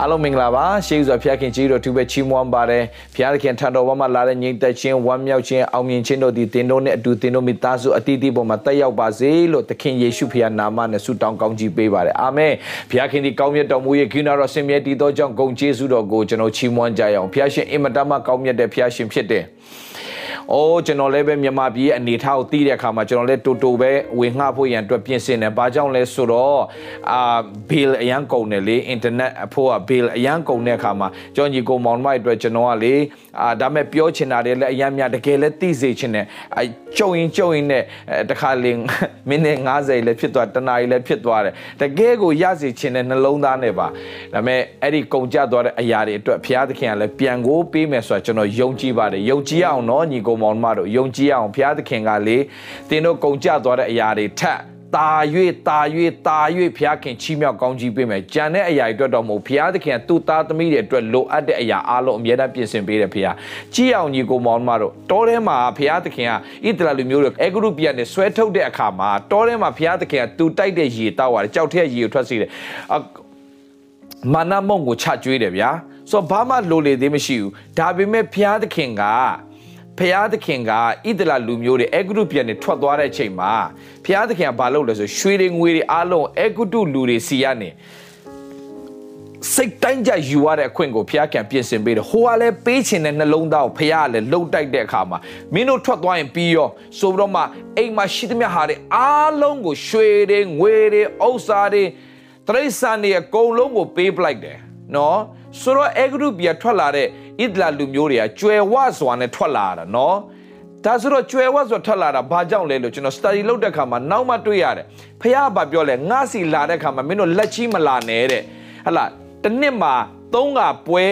အားလုံးမင်္ဂလာပါရှေးဥစွာဖျားခင်ကြီးတို့သူပဲချီးမွမ်းပါတယ်ဖျားခင်ထံတော်ဘမှာလာတဲ့ညီသက်ချင်းဝမ်းမြောက်ခြင်းအောင်မြင်ခြင်းတို့ဒီတင်တို့နဲ့အတူတင်တို့မိသားစုအတီးတီးပေါ်မှာတက်ရောက်ပါစေလို့သခင်ယေရှုဖခင်နာမနဲ့ဆုတောင်းကောင်းကြီးပေးပါတယ်အာမင်ဖျားခင်ဒီကောင်းမြတ်တော်မူရဲ့ကိနာတော်ဆင်မြဲတည်သောကြောင့်ဂုဏ်ကျေးဇူးတော်ကိုကျွန်တော်ချီးမွမ်းကြရအောင်ဖျားရှင်အင်မတန်မှကောင်းမြတ်တဲ့ဖျားရှင်ဖြစ်တယ်။ အိုးကျွန်တော်လည်းပဲမြန်မာပြည်ရဲ့အနေအထားကိုသိတဲ့အခါမှာကျွန်တော်လည်းတူတူပဲဝင်ငှဖို့ရန်အတွက်ပြင်ဆင်တယ်။ဘာကြောင့်လဲဆိုတော့အာ bill အရန်ကုန်တယ်လေ internet အဖို့က bill အရန်ကုန်တဲ့အခါမှာကျွန်တော်ညီကိုမောင်မိုက်အတွက်ကျွန်တော်ကလေအာဒါမဲ့ပြောချင်တာတွေလည်းအရန်များတကယ်လည်းသိစေချင်တယ်။အဲကြုံရင်ကြုံရင်နဲ့တခါလင်းမိနစ်90လည်းဖြစ်သွားတနားရီလည်းဖြစ်သွားတယ်။တကယ်ကိုရစေချင်တဲ့နှလုံးသားနဲ့ပါ။ဒါမဲ့အဲ့ဒီကုန်ကြသွားတဲ့အရာတွေအတွက်ဘုရားသခင်ကလည်းပြန်ကိုပေးမယ်ဆိုတာကျွန်တော်ယုံကြည်ပါတယ်။ယုံကြည်အောင်နော်ညီကိုမောင်မတို့ယုံကြည်အောင်ဘုရားသခင်ကလေသင်တို့ကုန်ကြသွားတဲ့အရာတွေထက် တာ၍တာ၍တာ၍ဘုရားခင်ချီးမြှောက်ကောင်းကြီးပေးမယ်။ကြံတဲ့အရာတွေအတွက်တော့မဟုတ်ဘုရားသခင်ကသူ့သားသမီးတွေအတွက်လိုအပ်တဲ့အရာအလုံးအမြဲတမ်းပြင်ဆင်ပေးတယ်ဘုရား။ကြည်အောင်ညီကိုမောင်မတို့တောထဲမှာဘုရားသခင်ကဣသရေလလူမျိုးတွေအဲဂရုပြည်နဲ့ဆွဲထုတ်တဲ့အခါမှာတောထဲမှာဘုရားသခင်ကသူတိုက်တဲ့ရေတောက်ရတယ်ကြောက်တဲ့ရေကိုထွက်စေတယ်။မာနမုံကိုချကျွေးတယ်ဗျာ။ဆိုတော့ဘာမှလိုလေသေးမရှိဘူး။ဒါပေမဲ့ဘုရားသခင်က ဖျားသခင်ကဣဒလလူမျိုးတွေအဂရုပြန်နေထွက်သွားတဲ့အချိန်မှာဖျားသခင်ကဘာလုပ်လဲဆိုရွှေတွေငွေတွေအားလုံးအဂတုလူတွေစီကနေစိတ်တိုင်းကြယူရတဲ့အခွင့်ကိုဖျားကံပြင်ဆင်ပေးတယ်ဟိုကလည်းပေးချင်တဲ့နှလုံးသားကိုဖျားကလည်းလှုပ်တိုက်တဲ့အခါမှာမင်းတို့ထွက်သွားရင်ပြီးရောဆိုပြီးတော့မှအိမ်မှာရှိသမျှဟာတွေအားလုံးကိုရွှေတွေငွေတွေဥစ္စာတွေတရိษံတွေအကုန်လုံးကိုပေးပလိုက်တယ်နော် ဆိုတော့အဂရုပြထွက်လာတဲ့ဣဒလာလူမျိုးတွေကကျွယ်ဝစွာနဲ့ထွက်လာတာနော်ဒါဆိုတော့ကျွယ်ဝစွာထွက်လာတာဘာကြောင့်လဲလို့ကျွန်တော် study လုပ်တဲ့ခါမှာနောက်မှတွေ့ရတယ်ဖះဘာပြောလဲငါစီလာတဲ့ခါမှာမင်းတို့လက်ချီးမလာနဲ့တဲ့ဟလာတစ်နှစ်မှာသုံးကပွဲ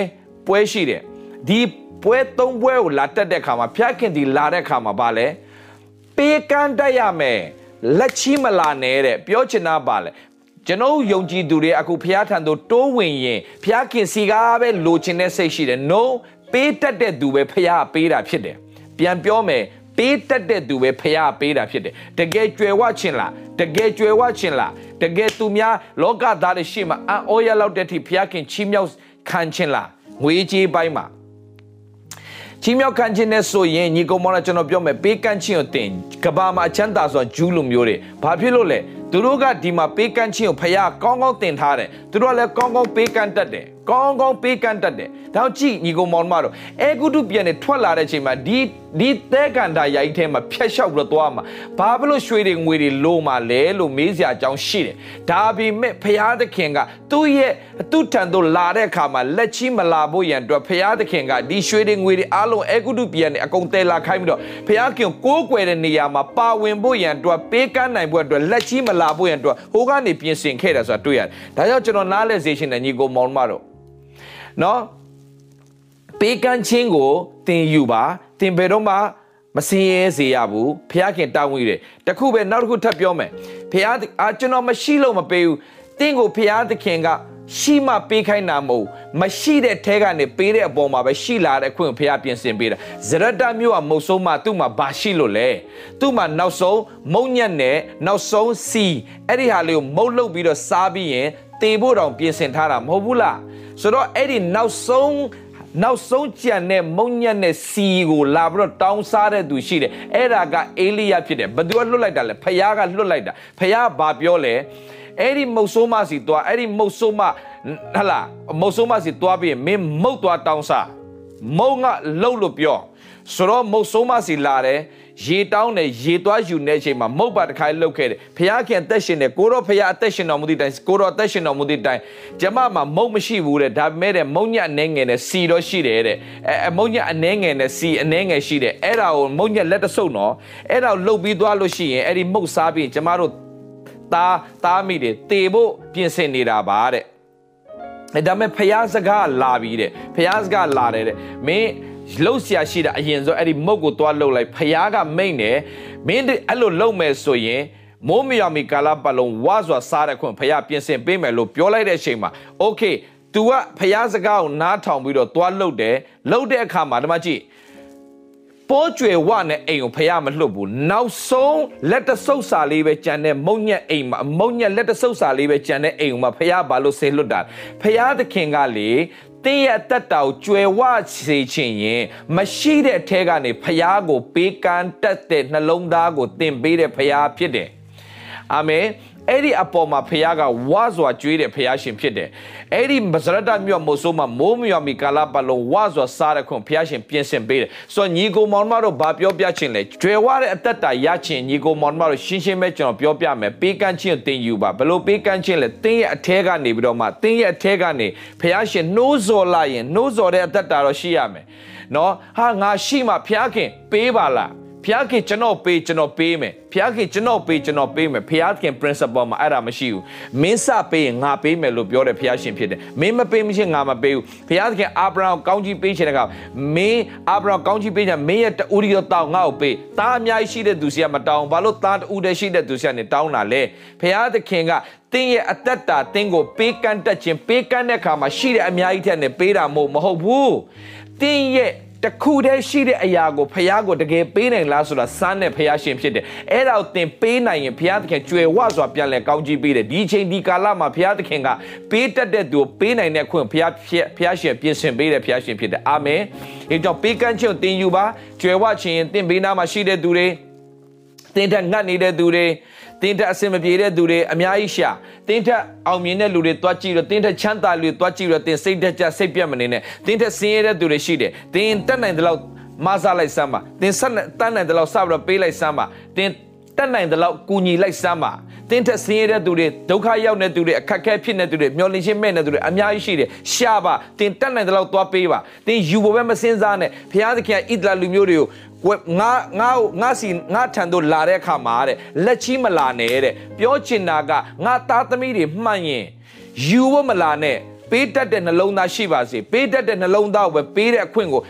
ပွဲရှိတယ်ဒီပွဲသုံးပွဲကိုလာတက်တဲ့ခါမှာဖះခင်ဒီလာတဲ့ခါမှာဗာလဲပေးကမ်းတက်ရမယ်လက်ချီးမလာနဲ့တဲ့ပြောချင်တာဗာလဲ ကျွန်တော်ယုံကြည်သူတွေအခုဖျားထံသို့တိုးဝင်ရင်ဖျားခင်စီကားပဲလိုချင်တဲ့စိတ်ရှိတယ် no ပေးတတ်တဲ့သူပဲဖျားပေးတာဖြစ်တယ်ပြန်ပြောမယ်ပေးတတ်တဲ့သူပဲဖျားပေးတာဖြစ်တယ်တကယ်ကြွယ်ဝခြင်းလားတကယ်ကြွယ်ဝခြင်းလားတကယ်သူများလောကသားတွေရှေ့မှာအံ့ဩရလောက်တဲ့ထိဖျားခင်ချီးမြှောက်ခံခြင်းလားငွေကြေးပိုင်းမှာချီးမြှောက်ခံခြင်းနဲ့ဆိုရင်ညီကောင်မတော်ကျွန်တော်ပြောမယ်ပေးကမ်းခြင်းကိုတင်ကဘာမှာအချမ်းသာဆိုဂျူးလူမျိုးတွေဘာဖြစ်လို့လဲ သူတို့ကဒီမှာပေးကမ်းခြင်းကိုဖယားကောင်းကောင်းတင်ထားတယ်သူတို့ကလည်းကောင်းကောင်းပေးကမ်းတတ်တယ်ကောင်းကောင်းပေးကမ်းတတ်တယ်ဒါကြောင့်ကြည့်ညီကောင်မောင်မတို့အဲဂုတုပြန်နေထွက်လာတဲ့အချိန်မှာဒီ ဒီသဲကန်တာရိုက်ထဲမှာဖြတ်လျှောက်ပြီးတော့သွားမှာဘာဖြစ်လို့ရွှေတွေငွေတွေလိုမှာလဲလို့မေးစရာအကြောင်းရှိတယ်ဒါပေမဲ့ဖယားသခင်ကသူ့ရဲ့သူ့ထံသို့လာတဲ့အခါမှာလက်ချီမလာဖို့ရန်အတွက်ဖယားသခင်ကဒီရွှေတွေငွေတွေအားလုံးအဲဂုတုပြန်နေအကုန်တဲလာခိုင်းပြီးတော့ဖယားခင်ကိုးကွယ်တဲ့နေရာမှာပါဝင်ဖို့ရန်အတွက်ပေးကမ်းနိုင်ဖို့အတွက်လက်ချီမလာဖို့ရန်အတွက်ဟိုကနေပြင်ဆင်ခဲ့တာဆိုတာတွေ့ရတယ်ဒါကြောင့်ကျွန်တော်နားလဲစေရှင်တဲ့ညီကိုမောင်မတို့နော်ပေးကမ်းခြင်းကိုတင်ယူပါ တင်ဘယ်တော့မှမစင်းရဲစေရဘူးဖះခင်တောင်းဝီတယ်တခုပဲနောက်တစ်ခုထပ်ပြောမယ်ဖះအာကျွန်တော်မရှိလို့မပေးဘူးတင်းကိုဖះသခင်ကရှိမှပေးခိုင်းတာမဟုတ်မရှိတဲ့ထဲကနေပေးတဲ့အပေါ်မှာပဲရှိလာတဲ့အခွင့်ဖះပြင်ဆင်ပေးတာဇရတမျိုးကမုတ်ဆုံးမှသူ့မှာဘာရှိလို့လဲသူ့မှာနောက်ဆုံးမုံညက်နဲ့နောက်ဆုံးစီအဲ့ဒီဟာလေးကိုမုတ်လုတ်ပြီးတော့စားပြီးရင်တေဖို့တောင်ပြင်ဆင်ထားတာမဟုတ်ဘူးလားဆိုတော့အဲ့ဒီနောက်ဆုံး နောက်ဆုံးကြံတဲ့မုံညက်နဲ့စီကိုလာပြီးတော့တောင်းစားတဲ့သူရှိတယ်အဲ့ဒါကအေလိယဖြစ်တယ်ဘသူကလွတ်လိုက်တာလဲဖယားကလွတ်လိုက်တာဖယားဘာပြောလဲအဲ့ဒီမုတ်ဆိုးမစီသွားအဲ့ဒီမုတ်ဆိုးမဟလာမုတ်ဆိုးမစီသွားပြီးမင်းမုတ်သွားတောင်းစားမုံကလှုပ်လို့ပြော ဆိုတော့မုတ်ဆိုးမစီလာတယ်ရေတောင်းတယ်ရေသွားယူနေတဲ့အချိန်မှာမုတ်ပါတစ်ခါလှုပ်ခဲ့တယ်ဖះခင်အသက်ရှင်တယ်ကိုတော့ဖះအသက်ရှင်တော်မူသည့်တိုင်ကိုတော့အသက်ရှင်တော်မူသည့်တိုင်ကျမမှာမုတ်မရှိဘူးတဲ့ဒါပေမဲ့တဲ့မုတ်ညက်အနေငယ်နဲ့စီတော့ရှိတယ်တဲ့အဲမုတ်ညက်အနေငယ်နဲ့စီအနေငယ်ရှိတယ်အဲ့ဒါကိုမုတ်ညက်လက်တဆုပ်နော်အဲ့ဒါကိုလှုပ်ပြီးသွားလို့ရှိရင်အဲ့ဒီမုတ်စားပြီးကျမတို့သားသားမိတွေတေဖို့ပြင်ဆင်နေတာပါတဲ့ဒါပေမဲ့ဖះစကားလာပြီးတဲ့ဖះစကားလာတယ်တဲ့မင်း လှုပ်ရှားရှိတာအရင်ဆိုအဲ့ဒီမုတ်ကိုသွားလှုပ်လိုက်ဖះကမိတ်တယ်မင်းအဲ့လိုလှုပ်မယ်ဆိုရင်မိုးမရမီကာလပတ်လုံးဝါစွာစားတဲ့ခွင့်ဖះပြင်ဆင်ပေးမယ်လို့ပြောလိုက်တဲ့အချိန်မှာ okay तू ကဖះစကားကိုနားထောင်ပြီးတော့သွားလှုပ်တယ်လှုပ်တဲ့အခါမှာဒီမှာကြည့်ပေါ်ကျွယ်ဝနဲ့အိမ်ကိုဖះမလွတ်ဘူးနောက်ဆုံးလက်တဆုပ်စာလေးပဲကြံတဲ့မုံညက်အိမ်မှာမုံညက်လက်တဆုပ်စာလေးပဲကြံတဲ့အိမ်မှာဖះဘာလို့ဆေလွတ်တာဖះသခင်ကလေ တင်းရဲ့အသက်တာကိုကျွယ်ဝစေခြင်းရင်မရှိတဲ့အထဲကနေဖះကိုပေးကမ်းတတ်တဲ့နှလုံးသားကိုတင်ပေးတဲ့ဖះဖြစ်တယ်အာမင် အဲ့ဒီအပေါ်မှာဖခင်ကဝါစွာကျွေးတဲ့ဖခင်ရှင်ဖြစ်တယ်အဲ့ဒီမဇရတမြို့မို့ဆိုမှမိုးမြော်မီကာလာပလုံးဝါစွာစားတဲ့ခွန်ဖခင်ရှင်ပြင်ဆင်ပေးတယ်ဆိုတော့ညီကိုမောင်မတို့ဘာပြောပြချင်လဲကျွယ်ဝတဲ့အသက်တာရချင်ညီကိုမောင်မတို့ရှင်းရှင်းပဲကျွန်တော်ပြောပြမယ်ပေးကမ်းခြင်းတင်ယူပါဘလို့ပေးကမ်းခြင်းလဲတင်းရဲ့အထဲကနေပြီးတော့မှတင်းရဲ့အထဲကနေဖခင်ရှင်နှိုးဆော်လိုက်ရင်နှိုးဆော်တဲ့အသက်တာတော့ရှိရမယ်နော်ဟာငါရှိမှဖခင်ပေးပါလား ဖျားခင်ကျွန်တော်ပေးကျွန်တော်ပေးမယ်ဖျားခင်ကျွန်တော်ပေးကျွန်တော်ပေးမယ်ဖျားခင် principle မှာအဲ့ဒါမရှိဘူးမင်းစပေးရင်ငါပေးမယ်လို့ပြောတဲ့ဖျားရှင်ဖြစ်တယ်မင်းမပေးမချင်းငါမပေးဘူးဖျားခင်အာဗြဟံကောင်းကြီးပေးချင်တဲ့ကောင်မင်းအာဗြဟံကောင်းကြီးပေးချင်မင်းရဲ့တူရီတော့တောင်းငါ့ကိုပေးတားအများကြီးရှိတဲ့သူစီကမတောင်းဘာလို့သားတူတည်းရှိတဲ့သူစီကနေတောင်းတာလဲဖျားသခင်ကတင်းရဲ့အသက်တာတင်းကိုပေးကမ်းတတ်ခြင်းပေးကမ်းတဲ့အခါမှာရှိတဲ့အများကြီးထက်နဲ့ပေးတာမဟုတ်မဟုတ်ဘူးတင်းရဲ့ တခုတည်းရှိတဲ့အရာကိုဖះကိုတကယ်ပေးနိုင်လားဆိုတာစမ်းတဲ့ဖះရှင်ဖြစ်တယ်အဲ့ဒါကိုသင်ပေးနိုင်ရင်ဖះသခင်ကြွယ်ဝစွာပြန်လဲကောင်းကြီးပေးတယ်ဒီချိန်ဒီကာလမှာဖះသခင်ကပေးတတ်တဲ့သူကိုပေးနိုင်တဲ့ခွင့်ဖះဖះရှင်ပြင်ဆင်ပေးတဲ့ဖះရှင်ဖြစ်တယ်အာမင်ဒီကြောင့်ပေးကမ်းခြင်းကိုသင်ယူပါကြွယ်ဝခြင်းသင်ပေးနာမှာရှိတဲ့သူတွေသင်ထက်ငတ်နေတဲ့သူတွေ တင်းထက်အစင်မပြေတဲ့သူတွေအများကြီးရှာတင်းထက်အောင်မြင်တဲ့လူတွေတွားကြည့်တော့တင်းထက်ချမ်းသာလူတွေတွားကြည့်တော့တင်းစိတ်တက်ကြစိတ်ပြတ်မနေနဲ့တင်းထက်ဆင်းရဲတဲ့သူတွေရှိတယ်တင်းတက်နိုင်တဲ့လောက်မဆလိုက်စမ်းပါတင်းဆက်တတ်နိုင်တဲ့လောက်စပြီးတော့ပေးလိုက်စမ်းပါတင်းတက်နိုင်တဲ့လောက်ကူညီလိုက်စမ်းပါတင်းထက်ဆင်းရဲတဲ့သူတွေဒုက္ခရောက်တဲ့သူတွေအခက်ခဲဖြစ်နေတဲ့သူတွေမျောလင့်ချင်းမဲ့နေတဲ့သူတွေအများကြီးရှိတယ်ရှာပါတင်းတက်နိုင်တဲ့လောက်သွားပေးပါတင်းယူဖို့ပဲမစင်းစားနဲ့ဘုရားသခင်ကဣဒလာလူမျိုးတွေကို ဝက်ငါငါငါစီငါထံသို့လာတဲ့အခါမှာတဲ့လက်ချီးမလာနဲ့တဲ့ပြောချင်တာကငါသားသမီးတွေမှန်ရင်ယူဖို့မလာနဲ့ပေးတတ်တဲ့နှလုံးသားရှိပါစေပေးတတ်တဲ့နှလုံးသားကိုပဲပေးတဲ့အခွင့်ကို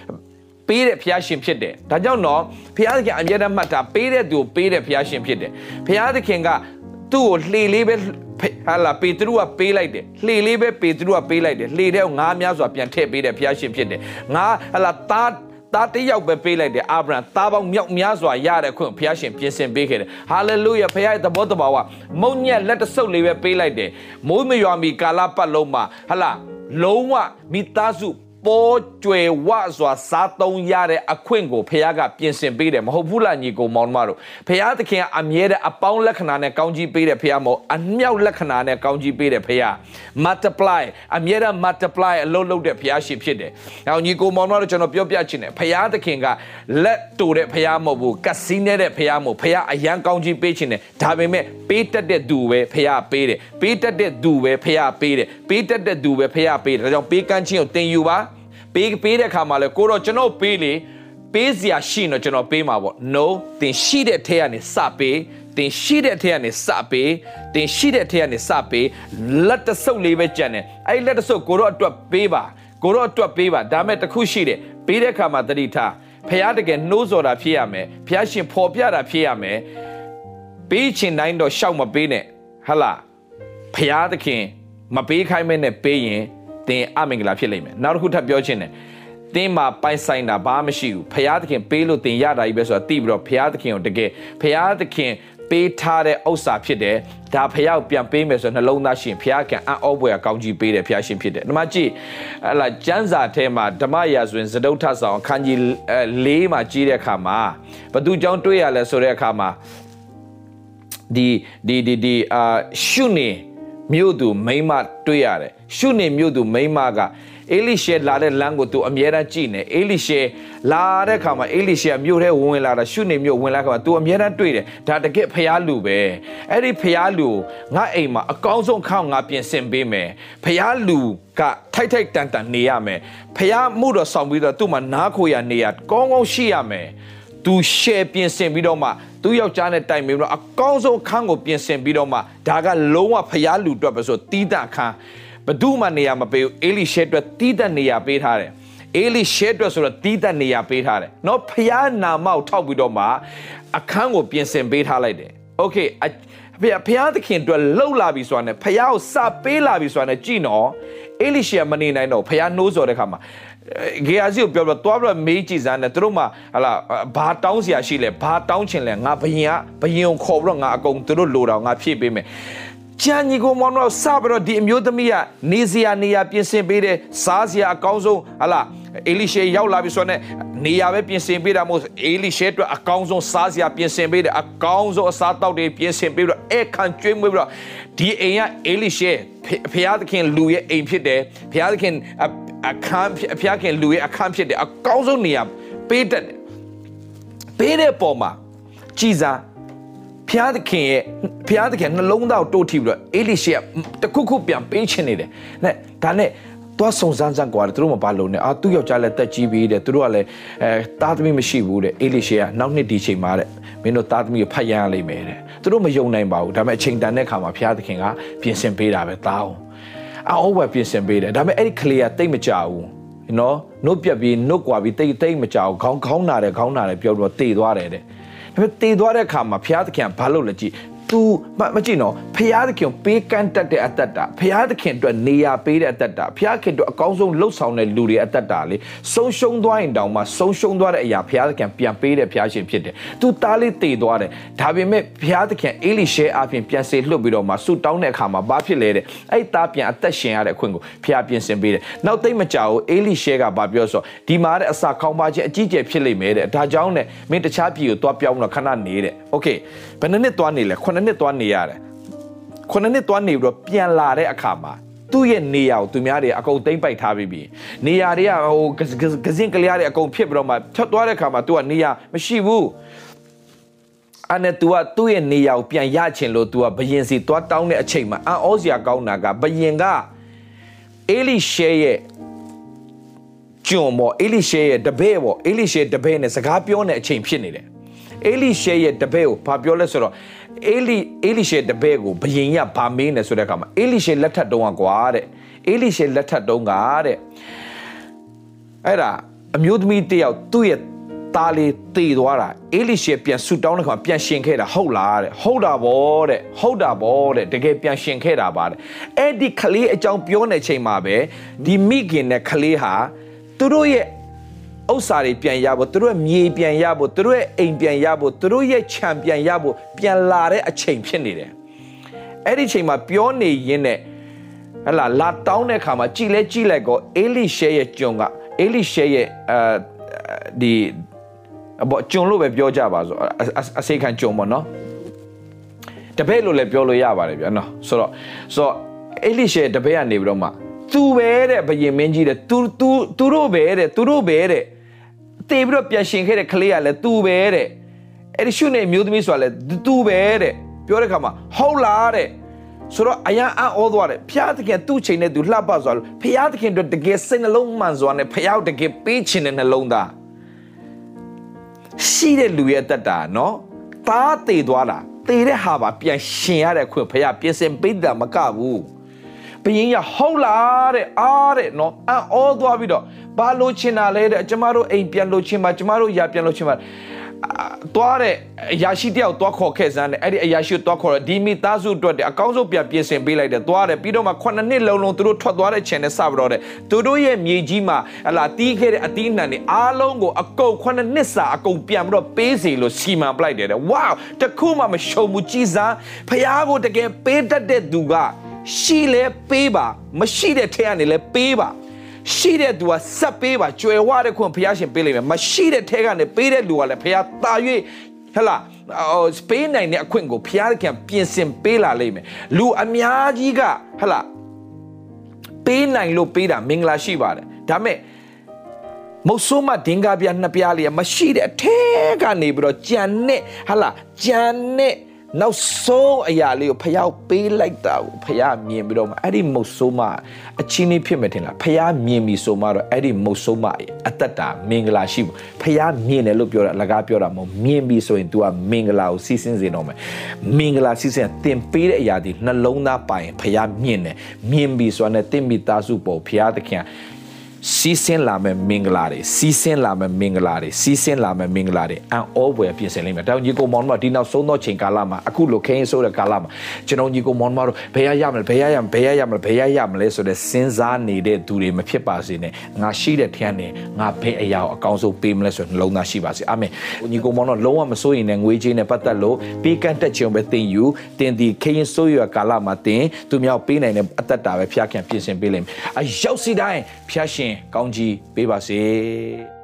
ပေးတဲ့ဖျားရှင်ဖြစ်တယ်ဒါကြောင့်တော့ဖျားသခင်အမြဲတမ်းမှတ်တာပေးတဲ့သူကိုပေးတဲ့ဖျားရှင်ဖြစ်တယ်ဖျားသခင်ကသူ့ကိုလှေလေးပဲဟာလာပေတရုကပေးလိုက်တယ်လှေလေးပဲပေတရုကပေးလိုက်တယ်လှေတဲ့ငါးများစွာပြန်ထည့်ပေးတဲ့ဖျားရှင်ဖြစ်တယ်ငါဟာလာသား သားတစ်ယောက်ပဲပေးလိုက်တယ်အာဗြဟံသားပေါင်းမြောက်များစွာရတဲ့ခွင့်ဘုရားရှင်ပြင်ဆင်ပေးခဲ့တယ်ဟာလေလုယာဘုရားရဲ့သဘောတဘာဝမုံညက်လက်တဆုပ်လေးပဲပေးလိုက်တယ်မိုးမရွာမီကာလပတ်လုံးမှာဟလာလုံးဝမိသားစု ပေါ်ကျွယ်ဝစွာစားသုံးရတဲ့အခွင့်ကိုဖခင်ကပြင်ဆင်ပေးတယ်မဟုတ်ဘူးလားညီကိုမောင်မတို့ဖခင်သခင်ကအမြဲတမ်းအပေါင်းလက္ခဏာနဲ့ကောင်းကြီးပေးတယ်ဖခင်မဟုတ်အမြောက်လက္ခဏာနဲ့ကောင်းကြီးပေးတယ်ဖခင် multiply အမြဲတမ်း multiply အလုပ်လုပ်တဲ့ဖခင်ရှင်ဖြစ်တယ်။နောက်ညီကိုမောင်မတို့ကျွန်တော်ပြောပြချင်တယ်ဖခင်သခင်ကလက်တူတဲ့ဖခင်မဟုတ်ဘူးကစီနေတဲ့ဖခင်မဟုတ်ဖခင်အရန်ကောင်းကြီးပေးချင်တယ်ဒါပေမဲ့ပေးတတ်တဲ့သူပဲဖခင်ပေးတယ်ပေးတတ်တဲ့သူပဲဖခင်ပေးတယ်ပေးတတ်တဲ့သူပဲဖခင်ပေးတယ်ဒါကြောင့်ပေးကမ်းခြင်းကိုတင်ယူပါ ပေးပေးတဲ့ခါမှာလဲကိုတော့ကျွန်တော်ပေးလေပေးစရာရှိတော့ကျွန်တော်ပေးမှာပေါ့ no သင်ရှိတဲ့ထဲကနေစပေးတင်ရှိတဲ့ထဲကနေစပေးတင်ရှိတဲ့ထဲကနေစပေးလက်တဆုပ်လေးပဲကြံတယ်အဲ့လက်တဆုပ်ကိုတော့အတွက်ပေးပါကိုတော့အတွက်ပေးပါဒါမဲ့တခုရှိတယ်ပေးတဲ့ခါမှာတတိထားဖះတကယ်နှိုးစော်တာဖြစ်ရမယ်ဖះရှင်ဖော်ပြတာဖြစ်ရမယ်ပေးချင်တိုင်းတော့ရှောက်မပေးနဲ့ဟလာဖះသခင်မပေးခိုင်းမဲနဲ့ပေးရင် သင်အမင်္ဂလာဖြစ်လိမ့်မယ်နောက်တစ်ခုထပ်ပြောချင်တယ်သင်မှာပိုင်ဆိုင်တာဘာမှမရှိဘူးဖရာသခင်ပေးလို့သင်ရတာကြီးပဲဆိုတာသိပြီးတော့ဖရာသခင်ကိုတကယ်ဖရာသခင်ပေးထားတဲ့ဥစ္စာဖြစ်တယ်ဒါဖះကိုပြန်ပေးမယ်ဆိုနှလုံးသားရှင်ဖះကအံ့ဩဖွယ်ကောင်းကြီးပေးတယ်ဖះရှင်ဖြစ်တယ်ဒီမှာကြည့်ဟလာကျမ်းစာထဲမှာဓမ္မရာဇဝင်စတုထဆောင်ခန်းကြီး၄မှာကြည့်တဲ့အခါမှာဘသူကြောင့်တွေ့ရလဲဆိုတဲ့အခါမှာဒီဒီဒီဒီအာရှုနေ မြို့သူမိမတွေ့ရတယ်ရှုနေမြို့သူမိမကအေလိရှေလာတဲ့လမ်းကိုသူအမြဲတမ်းကြည့်နေအေလိရှေလာတဲ့ခါမှာအေလိရှေမြို့ထဲဝင်လာတာရှုနေမြို့ဝင်လာခါမှာသူအမြဲတမ်းတွေ့တယ်ဒါတကယ်ဖျားလူပဲအဲ့ဒီဖျားလူငါအိမ်မှာအကောင်းဆုံးခေါင်းငါပြင်ဆင်ပေးမယ်ဖျားလူကထိုက်ထိုက်တန်တန်နေရမယ်ဖျားမှုတော့ဆောင်ပြီးတော့သူ့မှာနားခိုရနေရကောင်းကောင်းရှိရမယ်သူရှယ်ပြင်ဆင်ပြီးတော့မှ သူယောက်ျားနဲ့တိုင်ပြီးတော့အကောင်းဆုံးအခန်းကိုပြင်ဆင်ပြီးတော့မှဒါကလုံးဝဖျားလူအတွက်ပဲဆိုတီးတအခန်းဘဒုမှနေရာမပေးဘူးအေလိရှဲအတွက်တီးတနေရာပေးထားတယ်အေလိရှဲအတွက်ဆိုတော့တီးတနေရာပေးထားတယ်เนาะဖျားနာမောက်ထောက်ပြီးတော့မှအခန်းကိုပြင်ဆင်ပေးထားလိုက်တယ်โอเคဖះဖះသခင်အတွက်လှုပ်လာပြီဆိုတာနဲ့ဖះကိုစပေးလာပြီဆိုတာနဲ့ကြည်နော် အေလိရှေမနေနိုင်တော့ဖះနှိုးစော်တဲ့ခါမှာ ဂေယာစီကိုပြောတော့တွားပြီးတော့မေးကြည့်စမ်းတယ်သူတို့မှဟလာဘာတောင်းစရာရှိလဲဘာတောင်းချင်လဲငါဘယင်ကဘယင်ကိုခေါ်ပြီးတော့ငါအကုန်သူတို့လိုတော့ငါဖြည့်ပေးမယ်ကျန်ညီကိုမောင်တို့စပြီးတော့ဒီအမျိုးသမီးကနေစရာနေရာပြင်ဆင်ပေးတယ်စားစရာအကောင်းဆုံးဟလာ အေလိရှေရောက်လာပြီဆိုတော့နေရာပဲပြင်ဆင်ပေးတာမို့အေလိရှေအတွက်အကောင်းဆုံးစားစရာပြင်ဆင်ပေးတယ်အကောင်းဆုံးအစားတောက်တွေပြင်ဆင်ပေးပြီးတော့အဲ့ခံကျွေးမွေးပြီးတော့ဒီအိမ်ကအေလိရှေဖျားသခင်လူရဲ့အိမ်ဖြစ်တယ်ဖျားသခင်အခန်းဖျားခင်လူရဲ့အခန်းဖြစ်တယ်အကောင်းဆုံးနေရာပေးတတ်တယ်ပေးတဲ့ပုံမှာကြည်စားဖျားသခင်ရဲ့ဖျားသခင်နှလုံးသားကိုတိုးထိပြီးတော့အေလိရှေကတခုခုပြန်ပေးချင်နေတယ်။နဲ့ဒါနဲ့ သွားစုံစမ်းစမ်းကွာတယ်သူတို့မပါလို့နဲ့အာသူ့ယောက်ျားလည်းတက်ကြီးပြီတဲ့သူတို့ကလည်းအဲသားသမီးမရှိဘူးတဲ့အေလိရှေကနောက်နှစ်ဒီချိန်မှာတဲ့မင်းတို့သားသမီးကိုဖတ်ရမ်းရလိမ့်မယ်တဲ့သူတို့မယုံနိုင်ပါဘူးဒါပေမဲ့အချိန်တန်တဲ့ခါမှာဘုရားသခင်ကပြင်ဆင်ပေးတာပဲသားအောင်အော်ဝယ်ပြင်ဆင်ပေးတယ်ဒါပေမဲ့အဲ့ဒီကလေးကတိတ်မကြဘူးနော်နှုတ်ပြက်ပြီးနှုတ်ကွာပြီးတိတ်တိတ်မကြောက်ခေါင်းခေါင်းနာတယ်ခေါင်းနာတယ်ပြောပြီးတော့တေသွားတယ်တဲ့ဒါပေမဲ့တေသွားတဲ့အခါမှာဘုရားသခင်ကဘာလုပ်လဲကြည့် तू မမကြည့်နော်ဖျားသခင်ပေးကမ်းတတ်တဲ့အတ္တတာဖျားသခင်အတွက်နေရာပေးတဲ့အတ္တတာဖျားခင်အတွက်အကောင်းဆုံးလှုပ်ဆောင်တဲ့လူတွေအတ္တတာလေဆုံးရှုံးသွားရင်တောင်မှဆုံးရှုံးသွားတဲ့အရာဖျားသခင်ပြန်ပေးတဲ့ဖျားရှင်ဖြစ်တယ်။ तू တားလေးတည်သွားတယ်ဒါပေမဲ့ဖျားသခင်အေလိရှဲအပြင်ပြန်စေလွှတ်ပြီးတော့မှဆူတောင်းတဲ့အခါမှာဘာဖြစ်လဲတဲ့အဲ့သားပြန်အသက်ရှင်ရတဲ့အခွင့်ကိုဖျားပြင်ဆင်ပေးတယ်။နောက်သိမ့်မကြောက်အေလိရှဲကဘာပြောဆိုဒီမှာတဲ့အစာခေါင်းပါခြင်းအကြီးကျယ်ဖြစ်လိမ့်မယ်တဲ့ဒါကြောင့်နဲ့မင်းတခြားပြည်ကိုသွားပြောင်းတော့ခဏနေတဲ့။ Okay ဘယ်နှစ်နှစ်သွားနေလဲ9 9နှစ်သွားနေရတယ်9နှစ်သွားနေပြီးတော့ပြန်လာတဲ့အခါမှာသူ့ရဲ့နေရာကိုသူများတွေအကုန်သိမ့်ပိုက်ထားပြီးပြီနေရာတွေကဟိုကစင်ကလျားတွေအကုန်ဖြစ်ပြီးတော့မှဖြတ်သွားတဲ့အခါမှာသူကနေရာမရှိဘူးအဲ့နဲ့ तू ကသူ့ရဲ့နေရာကိုပြန်ရချင်လို့ तू ကဘယင်စီသွားတောင်းတဲ့အချိန်မှာအံ့ဩစရာကောင်းတာကဘယင်ကအေလိရှဲရဲ့ကျွန်ပေါ်အေလိရှဲရဲ့တပည့်ပေါ်အေလိရှဲတပည့်နဲ့စကားပြောနေတဲ့အချိန်ဖြစ်နေတယ်အေလိရှဲရဲ့တပည့်ကိုဘာပြောလဲဆိုတော့ အေလိအေလိရှေတပည့်ကိုဘယင်ရဗာမင်းတယ်ဆိုတဲ့အခါမှာအေလိရှေလက်ထက်တုံးကကွာတဲ့အေလိရှေလက်ထက်တုံးကတဲ့အဲ့ဒါအမျိုးသမီးတယောက်သူ့ရဲ့သားလေးတည်သွားတာအေလိရှေပြန်ဆူတောင်းတဲ့ခါပြန်ရှင်ခဲ့တာဟုတ်လားတဲ့ဟုတ်တာဗောတဲ့ဟုတ်တာဗောတဲ့တကယ်ပြန်ရှင်ခဲ့တာပါတဲ့အဲ့ဒီကလေးအကြောင်းပြောနေချိန်မှာပဲဒီမိခင်နဲ့ကလေးဟာသူတို့ရဲ့ ဥစ္စာတွေပြန်ရဖို့သူတို့ရဲ့မြေပြန်ရဖို့သူတို့ရဲ့အိမ်ပြန်ရဖို့သူတို့ရဲ့ခြံပြန်ရဖို့ပြန်လာတဲ့အချိန်ဖြစ်နေတယ်အဲ့ဒီချိန်မှာပြောနေရင်းနဲ့ဟလာလာတောင်းတဲ့ခါမှာကြည်လဲကြည်လိုက်ကောအေလိရှဲရဲ့ကျွန်ကအေလိရှဲရဲ့အဲဒီဘောကျွန်လို့ပဲပြောကြပါဆိုအစိခံကျွန်ပေါ့နော်တပည့်လို့လည်းပြောလို့ရပါတယ်ဗျာနော်ဆိုတော့ဆိုတော့အေလိရှဲတပည့်ကနေပြီးတော့မှသူပဲတဲ့ဘယင်မင်းကြီးတဲ့သူသူသူတို့ပဲတဲ့သူတို့ပဲတဲ့ တေပြီးတော့ပြန်ရှင်ခဲ့တဲ့ကလေးကလည်းသူပဲတဲ့အဲ့ဒီရှုနေမျိုးသမီးဆိုတာလည်းသူပဲတဲ့ပြောတဲ့ခါမှာဟုတ်လားတဲ့ဆိုတော့အရာအံ့ဩသွားတယ်ဖျားသခင်သူ့ချိန်နဲ့သူလှပသွားလို့ဖျားသခင်တို့တကယ်စိတ်နှလုံးမှန်စွာနဲ့ဖျားတကယ်ပေးချင်တဲ့နှလုံးသားရှိတဲ့လူရဲ့တက်တာနော်တားတည်သွားတာတည်တဲ့ဟာပါပြန်ရှင်ရတဲ့ခွင့်ဖျားပြင်ဆင်ပေးတာမကဘူး ဘယင်းရဟုတ်လားတဲ့အားတဲ့နော်အံ့ဩသွားပြီးတော့ဘာလို့ချင်တာလဲတဲ့ကျမတို့အိမ်ပြန်လို့ချင်ပါကျမတို့ရပြန်လို့ချင်ပါသွားတဲ့အရာရှိတယောက်သွားခေါ်ခဲ့စမ်းတယ်အဲ့ဒီအရာရှိသွားခေါ်တော့ဒီမိသားစုအတွက်အကောင်းဆုံးပြန်ပြင်ဆင်ပေးလိုက်တယ်သွားတယ်ပြီးတော့မှ9နှစ်လုံးလုံးသူတို့ထွက်သွားတဲ့ချိန်နဲ့စပြီးတော့တဲ့သူတို့ရဲ့မြေကြီးမှာဟလာတီးခဲ့တဲ့အတီးနှံတွေအားလုံးကိုအကုန်9နှစ်စာအကုန်ပြန်ပြီးတော့ပေးစီလို့စီမံပလိုက်တယ်တဲ့ဝါတခုမှမရှုံဘူးကြည်စားဖះကိုတကယ်ပေးတတ်တဲ့သူက ရှိလဲပေးပါမရှိတဲ့ထဲကနေလဲပေးပါရှိတဲ့သူကဆက်ပေးပါကြွယ်ဝတဲ့ခွင့်ဘုရားရှင်ပေးလိမ့်မယ်မရှိတဲ့ထဲကနေပေးတဲ့လူကလည်းဘုရားတာ၍ဟလာစပေးနိုင်တဲ့အခွင့်ကိုဘုရားခင်ပြင်ဆင်ပေးလာလိမ့်မယ်လူအများကြီးကဟလာပေးနိုင်လို့ပေးတာမင်္ဂလာရှိပါတယ်ဒါမဲ့မုတ်ဆိုးမဒင်္ဂါပြနှစ်ပြားလေးမရှိတဲ့အထဲကနေပြီးတော့ကြံနဲ့ဟလာကြံနဲ့ နောက်ဆုံးအရာလေးကိုဖျောက်ပေးလိုက်တာကိုဖျားမြင်ပြီးတော့မှအဲ့ဒီမုတ်ဆိုးမအချင်းလေးဖြစ်မယ်ထင်လားဖျားမြင်ပြီဆိုမှတော့အဲ့ဒီမုတ်ဆိုးမအသက်တာမင်္ဂလာရှိဘူးဖျားမြင်တယ်လို့ပြောတာအလကားပြောတာမဟုတ်မြင်ပြီဆိုရင် तू ကမင်္ဂလာကိုစီးစင်းစေတော့မယ်မင်္ဂလာစီးစင်းတင်ပေးတဲ့အရာဒီနှလုံးသားပိုင်ဖျားမြင်တယ်မြင်ပြီဆိုတာနဲ့တင့်မိသားစုပေါ်ဖျားသခင် စီးဆင်းလာမဲ့မင်္ဂလာတွေစီးဆင်းလာမဲ့မင်္ဂလာတွေစီးဆင်းလာမဲ့မင်္ဂလာတွေအံ့ဩဖွယ်ပြင်ဆင်လိမ့်မယ်။ဒါကြောင့်ညီကိုမောင်တို့ကဒီနောက်ဆုံးသောချိန်ကာလမှာအခုလိုခင်းဆိုးတဲ့ကာလမှာကျွန်တော်ညီကိုမောင်တို့ဘယ်ရရမလဲဘယ်ရရမလဲဘယ်ရရမလဲဘယ်ရရမလဲဆိုတဲ့စဉ်းစားနေတဲ့သူတွေမဖြစ်ပါစေနဲ့။ငါရှိတဲ့ထျံနဲ့ငါဘယ်အရာကိုအကောင်းဆုံးပေးမလဲဆိုတဲ့နှလုံးသားရှိပါစေ။အာမင်။ညီကိုမောင်တို့လုံးဝမစိုးရင်လည်းငွေကြေးနဲ့ပတ်သက်လို့ပေးကန့်တက်ခြင်းပဲသင်ယူတင်ဒီခင်းဆိုးရကာလမှာတင်သူများပေးနိုင်တဲ့အသက်တာပဲဖျားခင်ပြင်ဆင်ပေးလိမ့်မယ်။အရောက်စီတိုင်းဖျားရှင်ကောင်းကြီးပေးပါစေ။